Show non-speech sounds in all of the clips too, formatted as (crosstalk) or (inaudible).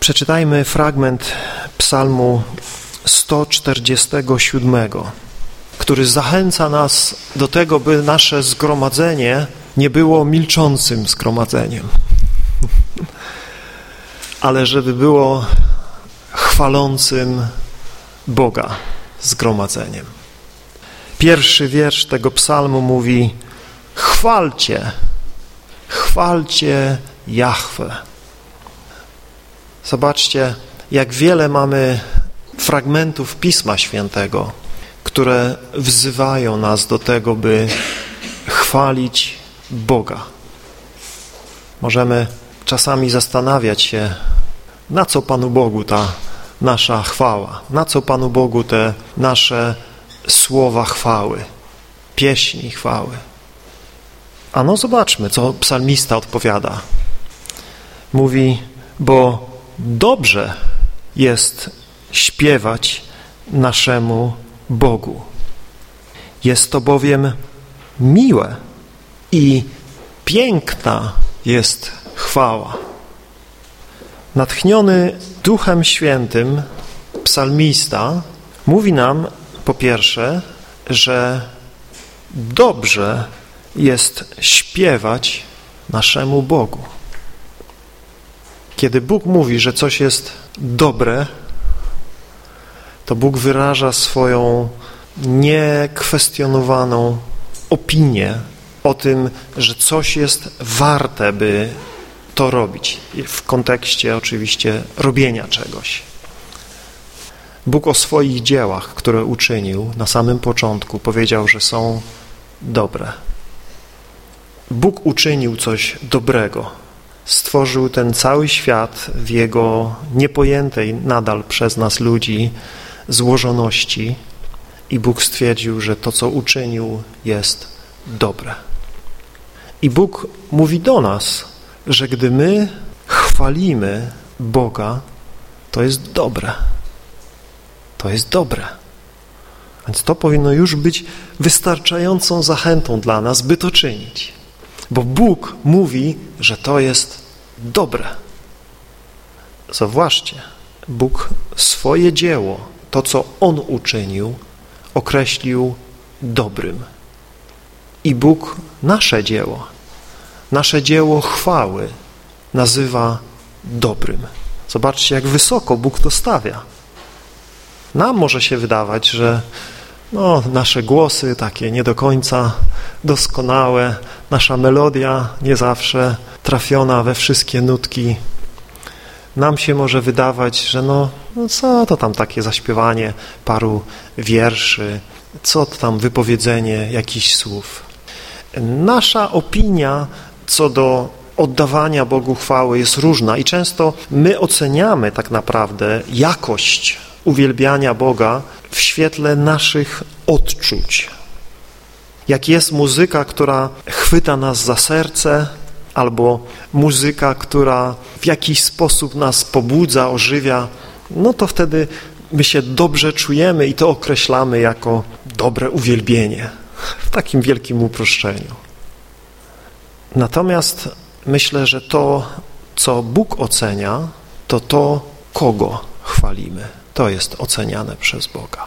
Przeczytajmy fragment psalmu 147, który zachęca nas do tego, by nasze zgromadzenie nie było milczącym zgromadzeniem, (laughs) ale żeby było chwalącym Boga zgromadzeniem. Pierwszy wiersz tego psalmu mówi chwalcie, chwalcie Jahwe. Zobaczcie, jak wiele mamy fragmentów Pisma Świętego, które wzywają nas do tego, by chwalić Boga. Możemy czasami zastanawiać się, na co Panu Bogu ta nasza chwała, na co Panu Bogu te nasze słowa chwały, pieśni chwały. A no zobaczmy, co psalmista odpowiada. Mówi, bo dobrze jest śpiewać naszemu Bogu. Jest to bowiem miłe i piękna jest chwała. Natchniony Duchem Świętym psalmista mówi nam po pierwsze, że dobrze jest śpiewać naszemu Bogu. Kiedy Bóg mówi, że coś jest dobre, to Bóg wyraża swoją niekwestionowaną opinię o tym, że coś jest warte, by to robić. W kontekście oczywiście robienia czegoś. Bóg o swoich dziełach, które uczynił na samym początku, powiedział, że są dobre. Bóg uczynił coś dobrego. Stworzył ten cały świat w jego niepojętej nadal przez nas ludzi złożoności i Bóg stwierdził, że to, co uczynił, jest dobre. I Bóg mówi do nas, że gdy my chwalimy Boga, to jest dobre. To jest dobre. Więc to powinno już być wystarczającą zachętą dla nas, by to czynić. Bo Bóg mówi, że to jest dobre. Zauważcie, Bóg swoje dzieło, to co On uczynił, określił dobrym. I Bóg nasze dzieło, nasze dzieło chwały nazywa dobrym. Zobaczcie, jak wysoko Bóg to stawia. Nam może się wydawać, że no, nasze głosy takie nie do końca doskonałe, nasza melodia nie zawsze trafiona we wszystkie nutki. Nam się może wydawać, że no, no co to tam takie zaśpiewanie paru wierszy, co to tam wypowiedzenie jakichś słów. Nasza opinia co do oddawania Bogu chwały jest różna i często my oceniamy tak naprawdę jakość uwielbiania Boga w świetle naszych odczuć. Jak jest muzyka, która chwyta nas za serce, albo muzyka, która w jakiś sposób nas pobudza, ożywia, no to wtedy my się dobrze czujemy i to określamy jako dobre uwielbienie w takim wielkim uproszczeniu. Natomiast myślę, że to, co Bóg ocenia, to to, kogo chwalimy. To jest oceniane przez Boga.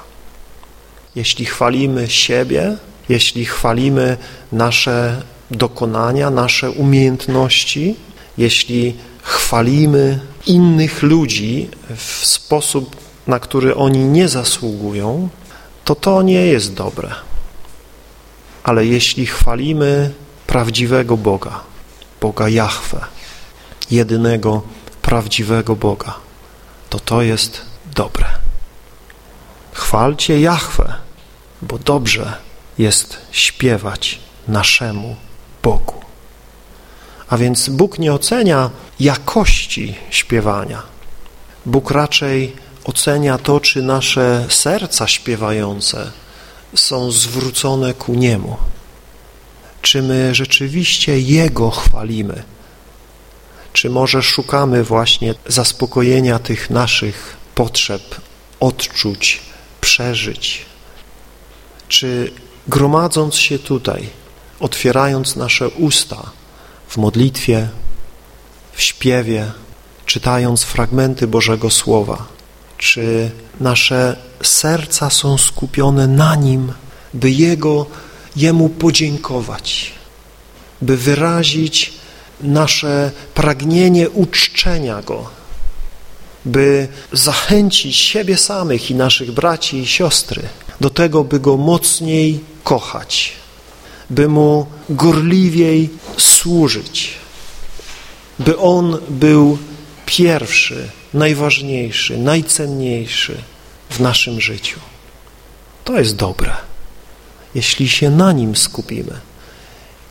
Jeśli chwalimy siebie, jeśli chwalimy nasze dokonania, nasze umiejętności, jeśli chwalimy innych ludzi w sposób, na który oni nie zasługują, to to nie jest dobre. Ale jeśli chwalimy prawdziwego Boga, Boga Jahwe, jedynego prawdziwego Boga, to to jest dobre. Chwalcie Jahwe, bo dobrze jest śpiewać naszemu Bogu. A więc Bóg nie ocenia jakości śpiewania. Bóg raczej ocenia to, czy nasze serca śpiewające są zwrócone ku Niemu. Czy my rzeczywiście Jego chwalimy? Czy może szukamy właśnie zaspokojenia tych naszych potrzeb, odczuć, przeżyć? Czy gromadząc się tutaj, otwierając nasze usta w modlitwie, w śpiewie, czytając fragmenty Bożego Słowa, czy nasze serca są skupione na Nim, by Jego, Jemu podziękować, by wyrazić nasze pragnienie uczczenia Go, by zachęcić siebie samych i naszych braci i siostry do tego, by Go mocniej kochać, by Mu gorliwiej służyć, by On był pierwszy, najważniejszy, najcenniejszy w naszym życiu. To jest dobre, jeśli się na Nim skupimy.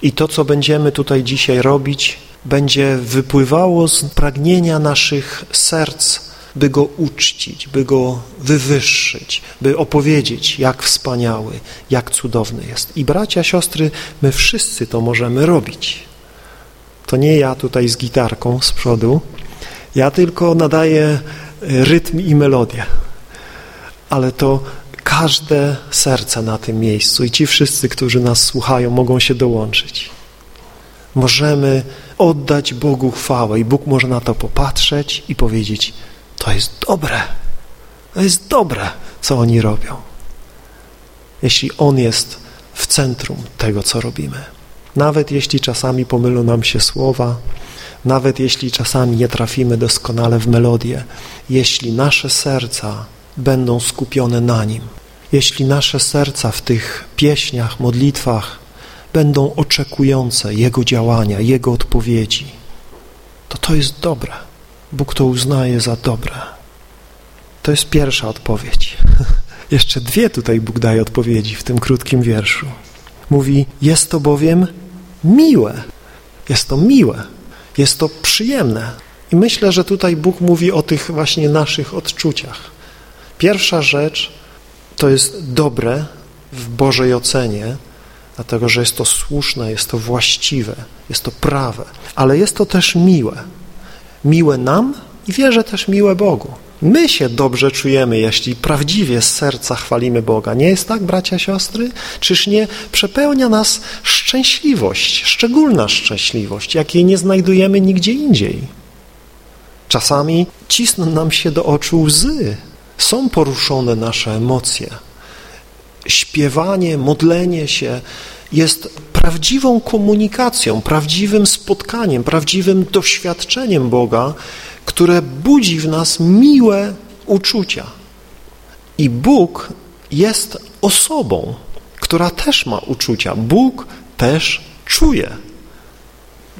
I to, co będziemy tutaj dzisiaj robić, będzie wypływało z pragnienia naszych serc, by Go uczcić, by Go wywyższyć, by opowiedzieć, jak wspaniały, jak cudowny jest. I bracia, siostry, my wszyscy to możemy robić. To nie ja tutaj z gitarką z przodu, ja tylko nadaję rytm i melodię, ale to każde serce na tym miejscu i ci wszyscy, którzy nas słuchają, mogą się dołączyć. Możemy oddać Bogu chwałę i Bóg może na to popatrzeć i powiedzieć, to jest dobre, to jest dobre, co oni robią. Jeśli On jest w centrum tego, co robimy. Nawet jeśli czasami pomylą nam się słowa, nawet jeśli czasami nie trafimy doskonale w melodię, jeśli nasze serca będą skupione na Nim, jeśli nasze serca w tych pieśniach, modlitwach będą oczekujące Jego działania, Jego odpowiedzi, to to jest dobre. Bóg to uznaje za dobre. To jest pierwsza odpowiedź. (laughs) Jeszcze dwie tutaj Bóg daje odpowiedzi w tym krótkim wierszu. Mówi, jest to bowiem miłe. Jest to miłe. Jest to przyjemne. I myślę, że tutaj Bóg mówi o tych właśnie naszych odczuciach. Pierwsza rzecz to jest dobre w Bożej ocenie, dlatego że jest to słuszne, jest to właściwe, jest to prawe, ale jest to też miłe. Miłe nam i wierzę też miłe Bogu. My się dobrze czujemy, jeśli prawdziwie z serca chwalimy Boga. Nie jest tak, bracia, siostry? Czyż nie przepełnia nas szczęśliwość, szczególna szczęśliwość, jakiej nie znajdujemy nigdzie indziej? Czasami cisną nam się do oczu łzy, są poruszone nasze emocje. Śpiewanie, modlenie się jest prawdziwą komunikacją, prawdziwym spotkaniem, prawdziwym doświadczeniem Boga, które budzi w nas miłe uczucia. I Bóg jest osobą, która też ma uczucia. Bóg też czuje.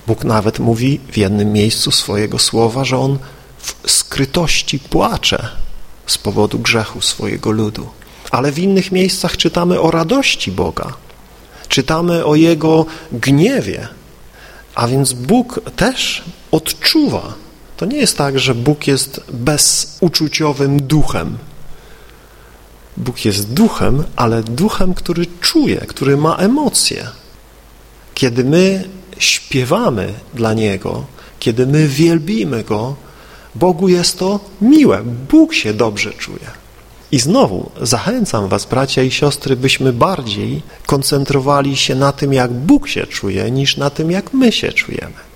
Bóg nawet mówi w jednym miejscu swojego słowa, że On w skrytości płacze z powodu grzechu swojego ludu. Ale w innych miejscach czytamy o radości Boga. Czytamy o Jego gniewie. A więc Bóg też odczuwa to nie jest tak, że Bóg jest bezuczuciowym duchem. Bóg jest duchem, ale duchem, który czuje, który ma emocje. Kiedy my śpiewamy dla Niego, kiedy my wielbimy Go, Bogu jest to miłe. Bóg się dobrze czuje. I znowu zachęcam was, bracia i siostry, byśmy bardziej koncentrowali się na tym, jak Bóg się czuje, niż na tym, jak my się czujemy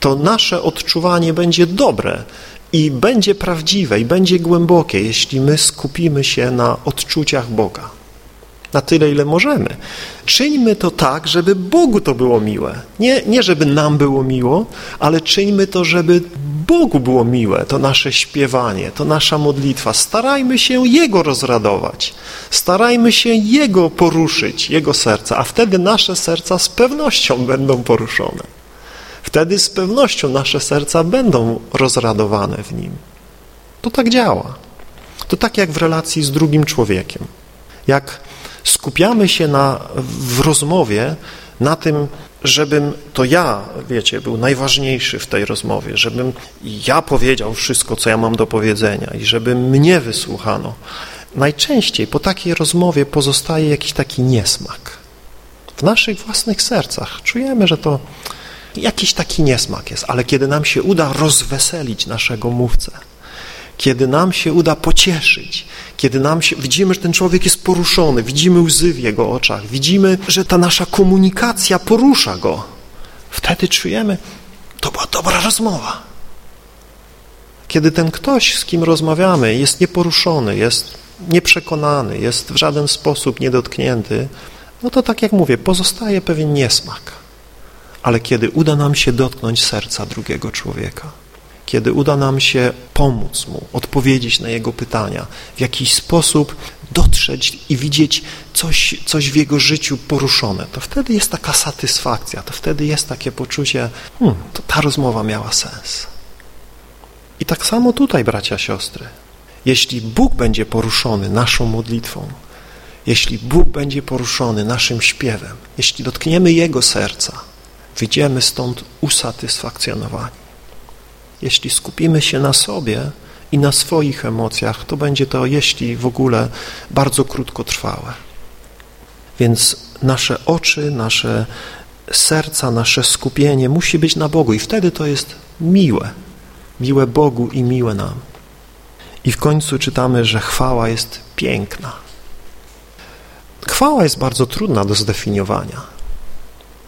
to nasze odczuwanie będzie dobre i będzie prawdziwe i będzie głębokie, jeśli my skupimy się na odczuciach Boga. Na tyle, ile możemy. Czyńmy to tak, żeby Bogu to było miłe. Nie, nie żeby nam było miło, ale czyńmy to, żeby Bogu było miłe, to nasze śpiewanie, to nasza modlitwa. Starajmy się Jego rozradować. Starajmy się Jego poruszyć, Jego serca, a wtedy nasze serca z pewnością będą poruszone. Wtedy z pewnością nasze serca będą rozradowane w Nim. To tak działa. To tak jak w relacji z drugim człowiekiem. Jak skupiamy się na, w rozmowie na tym, żebym to ja, wiecie, był najważniejszy w tej rozmowie, żebym ja powiedział wszystko, co ja mam do powiedzenia i żeby mnie wysłuchano. Najczęściej po takiej rozmowie pozostaje jakiś taki niesmak. W naszych własnych sercach czujemy, że to jakiś taki niesmak jest, ale kiedy nam się uda rozweselić naszego mówcę, kiedy nam się uda pocieszyć, kiedy nam się, widzimy, że ten człowiek jest poruszony, widzimy łzy w jego oczach, widzimy, że ta nasza komunikacja porusza go, wtedy czujemy, to była dobra rozmowa. Kiedy ten ktoś, z kim rozmawiamy, jest nieporuszony, jest nieprzekonany, jest w żaden sposób niedotknięty, no to tak jak mówię, pozostaje pewien niesmak. Ale kiedy uda nam się dotknąć serca drugiego człowieka, kiedy uda nam się pomóc mu, odpowiedzieć na jego pytania, w jakiś sposób dotrzeć i widzieć coś, coś w jego życiu poruszone, to wtedy jest taka satysfakcja, to wtedy jest takie poczucie, hmm, to ta rozmowa miała sens. I tak samo tutaj, bracia, siostry. Jeśli Bóg będzie poruszony naszą modlitwą, jeśli Bóg będzie poruszony naszym śpiewem, jeśli dotkniemy Jego serca, wyjdziemy stąd usatysfakcjonowani. Jeśli skupimy się na sobie i na swoich emocjach, to będzie to, jeśli w ogóle, bardzo krótkotrwałe. Więc nasze oczy, nasze serca, nasze skupienie musi być na Bogu i wtedy to jest miłe, miłe Bogu i miłe nam. I w końcu czytamy, że chwała jest piękna. Chwała jest bardzo trudna do zdefiniowania,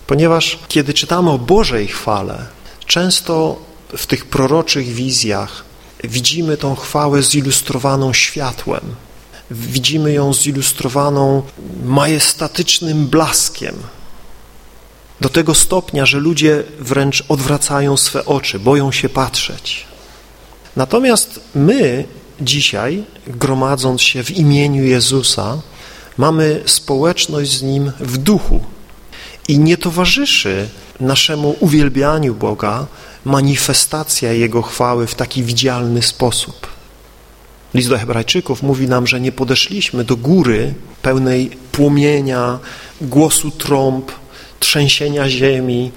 ponieważ kiedy czytamy o Bożej chwale, często w tych proroczych wizjach widzimy tą chwałę zilustrowaną światłem, widzimy ją zilustrowaną majestatycznym blaskiem, do tego stopnia, że ludzie wręcz odwracają swe oczy, boją się patrzeć. Natomiast my dzisiaj, gromadząc się w imieniu Jezusa, mamy społeczność z Nim w duchu i nie towarzyszy naszemu uwielbianiu Boga manifestacja Jego chwały w taki widzialny sposób. List do hebrajczyków mówi nam, że nie podeszliśmy do góry pełnej płomienia, głosu trąb, trzęsienia ziemi,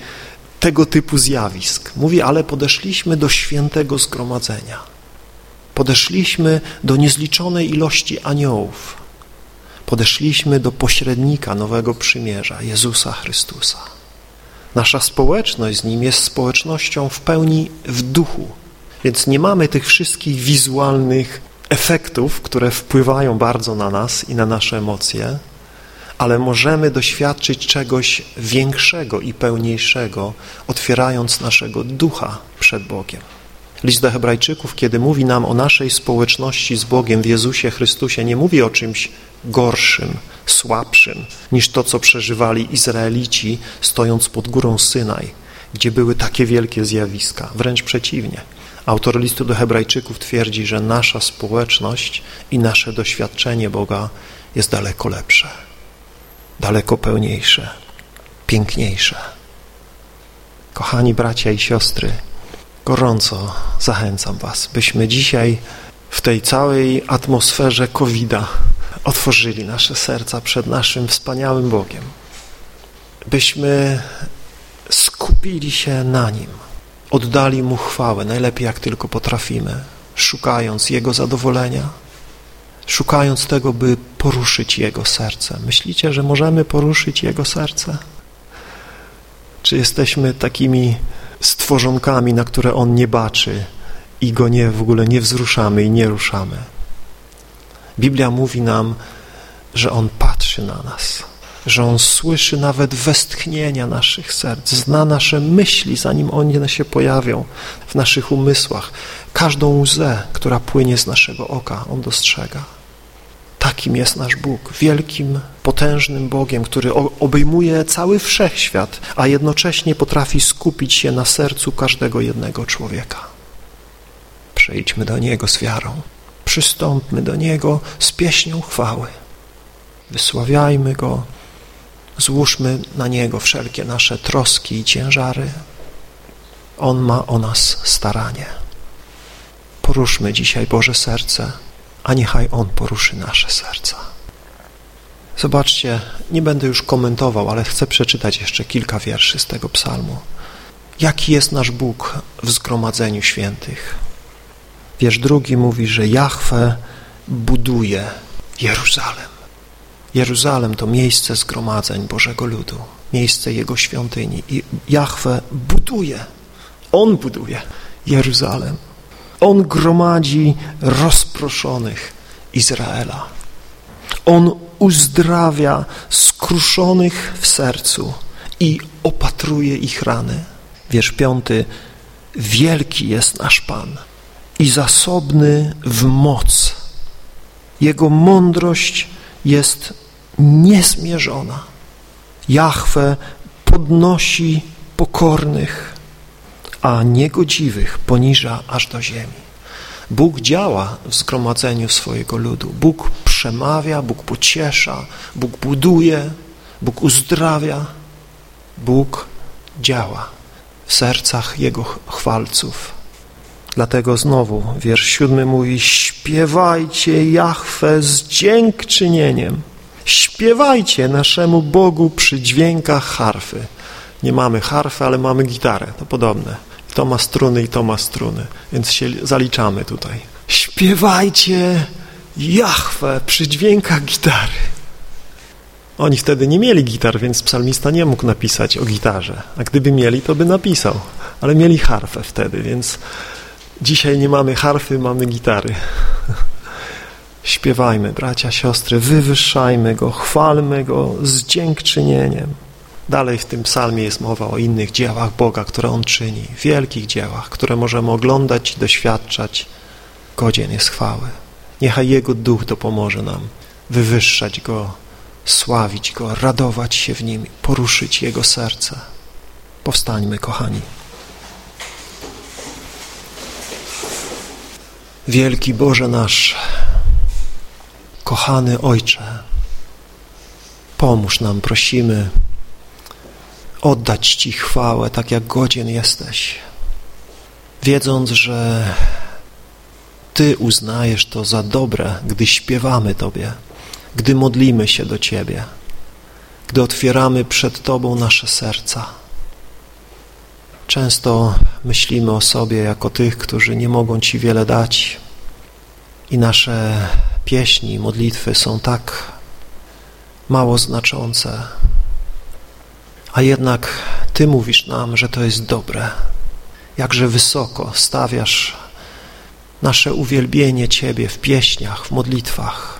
tego typu zjawisk. Mówi, ale podeszliśmy do świętego zgromadzenia. Podeszliśmy do niezliczonej ilości aniołów. Podeszliśmy do pośrednika nowego przymierza, Jezusa Chrystusa. Nasza społeczność z Nim jest społecznością w pełni w duchu, więc nie mamy tych wszystkich wizualnych efektów, które wpływają bardzo na nas i na nasze emocje, ale możemy doświadczyć czegoś większego i pełniejszego, otwierając naszego ducha przed Bogiem. List do hebrajczyków, kiedy mówi nam o naszej społeczności z Bogiem w Jezusie Chrystusie, nie mówi o czymś gorszym, słabszym niż to, co przeżywali Izraelici stojąc pod górą Synaj, gdzie były takie wielkie zjawiska. Wręcz przeciwnie. Autor listu do hebrajczyków twierdzi, że nasza społeczność i nasze doświadczenie Boga jest daleko lepsze, daleko pełniejsze, piękniejsze. Kochani bracia i siostry, gorąco zachęcam Was, byśmy dzisiaj w tej całej atmosferze covid otworzyli nasze serca przed naszym wspaniałym Bogiem, byśmy skupili się na Nim, oddali Mu chwałę, najlepiej jak tylko potrafimy, szukając Jego zadowolenia, szukając tego, by poruszyć Jego serce. Myślicie, że możemy poruszyć Jego serce? Czy jesteśmy takimi stworzonkami, na które On nie baczy i Go nie, w ogóle nie wzruszamy i nie ruszamy? Biblia mówi nam, że On patrzy na nas, że On słyszy nawet westchnienia naszych serc, zna nasze myśli, zanim one się pojawią w naszych umysłach. Każdą łzę, która płynie z naszego oka, On dostrzega. Takim jest nasz Bóg, wielkim, potężnym Bogiem, który obejmuje cały wszechświat, a jednocześnie potrafi skupić się na sercu każdego jednego człowieka. Przejdźmy do Niego z wiarą przystąpmy do Niego z pieśnią chwały. Wysławiajmy Go, złóżmy na Niego wszelkie nasze troski i ciężary. On ma o nas staranie. Poruszmy dzisiaj Boże serce, a niechaj On poruszy nasze serca. Zobaczcie, nie będę już komentował, ale chcę przeczytać jeszcze kilka wierszy z tego psalmu. Jaki jest nasz Bóg w zgromadzeniu świętych? Wiersz drugi mówi, że Jahwe buduje Jeruzalem. Jeruzalem to miejsce zgromadzeń Bożego Ludu, miejsce Jego świątyni. I Jahwe buduje, On buduje Jeruzalem. On gromadzi rozproszonych Izraela. On uzdrawia skruszonych w sercu i opatruje ich rany. Wiersz piąty, wielki jest nasz Pan i zasobny w moc. Jego mądrość jest niezmierzona. Jahwe podnosi pokornych, a niegodziwych poniża aż do ziemi. Bóg działa w zgromadzeniu swojego ludu. Bóg przemawia, Bóg pociesza, Bóg buduje, Bóg uzdrawia. Bóg działa w sercach Jego chwalców. Dlatego znowu wiersz siódmy mówi śpiewajcie Jahwe z dziękczynieniem. Śpiewajcie naszemu Bogu przy dźwiękach harfy. Nie mamy harfy, ale mamy gitarę, to podobne. To ma struny i to ma struny, więc się zaliczamy tutaj. Śpiewajcie Jahwe przy dźwiękach gitary. Oni wtedy nie mieli gitar, więc psalmista nie mógł napisać o gitarze. A gdyby mieli, to by napisał. Ale mieli harfę wtedy, więc dzisiaj nie mamy harfy, mamy gitary. (laughs) Śpiewajmy, bracia, siostry, wywyższajmy Go, chwalmy Go z dziękczynieniem. Dalej w tym psalmie jest mowa o innych dziełach Boga, które On czyni, wielkich dziełach, które możemy oglądać i doświadczać. Godzien jest chwały. Niechaj Jego Duch dopomoże nam wywyższać Go, sławić Go, radować się w Nim, poruszyć Jego serce. Powstańmy, kochani. Wielki Boże nasz, kochany Ojcze, pomóż nam, prosimy, oddać Ci chwałę, tak jak godzien jesteś, wiedząc, że Ty uznajesz to za dobre, gdy śpiewamy Tobie, gdy modlimy się do Ciebie, gdy otwieramy przed Tobą nasze serca. Często myślimy o sobie jako tych, którzy nie mogą Ci wiele dać i nasze pieśni, modlitwy są tak mało znaczące, a jednak Ty mówisz nam, że to jest dobre. Jakże wysoko stawiasz nasze uwielbienie Ciebie w pieśniach, w modlitwach.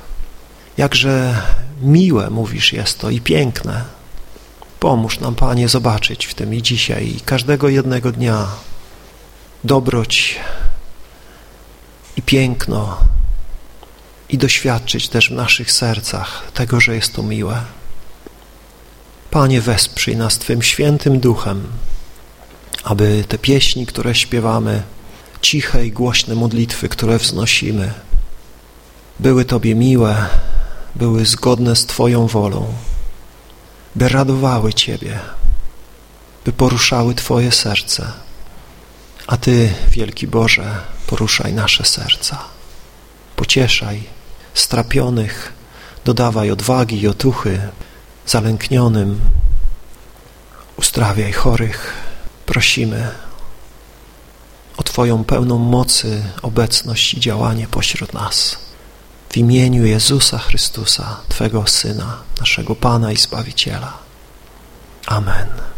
Jakże miłe, mówisz, jest to i piękne. Pomóż nam, Panie, zobaczyć w tym i dzisiaj, i każdego jednego dnia dobroć i piękno i doświadczyć też w naszych sercach tego, że jest to miłe. Panie, wesprzyj nas Twym świętym duchem, aby te pieśni, które śpiewamy, ciche i głośne modlitwy, które wznosimy, były Tobie miłe, były zgodne z Twoją wolą, by radowały Ciebie, by poruszały Twoje serce, a Ty, wielki Boże, poruszaj nasze serca. Pocieszaj strapionych, dodawaj odwagi i otuchy, zalęknionym, uzdrawiaj chorych. Prosimy o Twoją pełną mocy, obecność i działanie pośród nas. W imieniu Jezusa Chrystusa, Twego Syna, naszego Pana i Zbawiciela. Amen.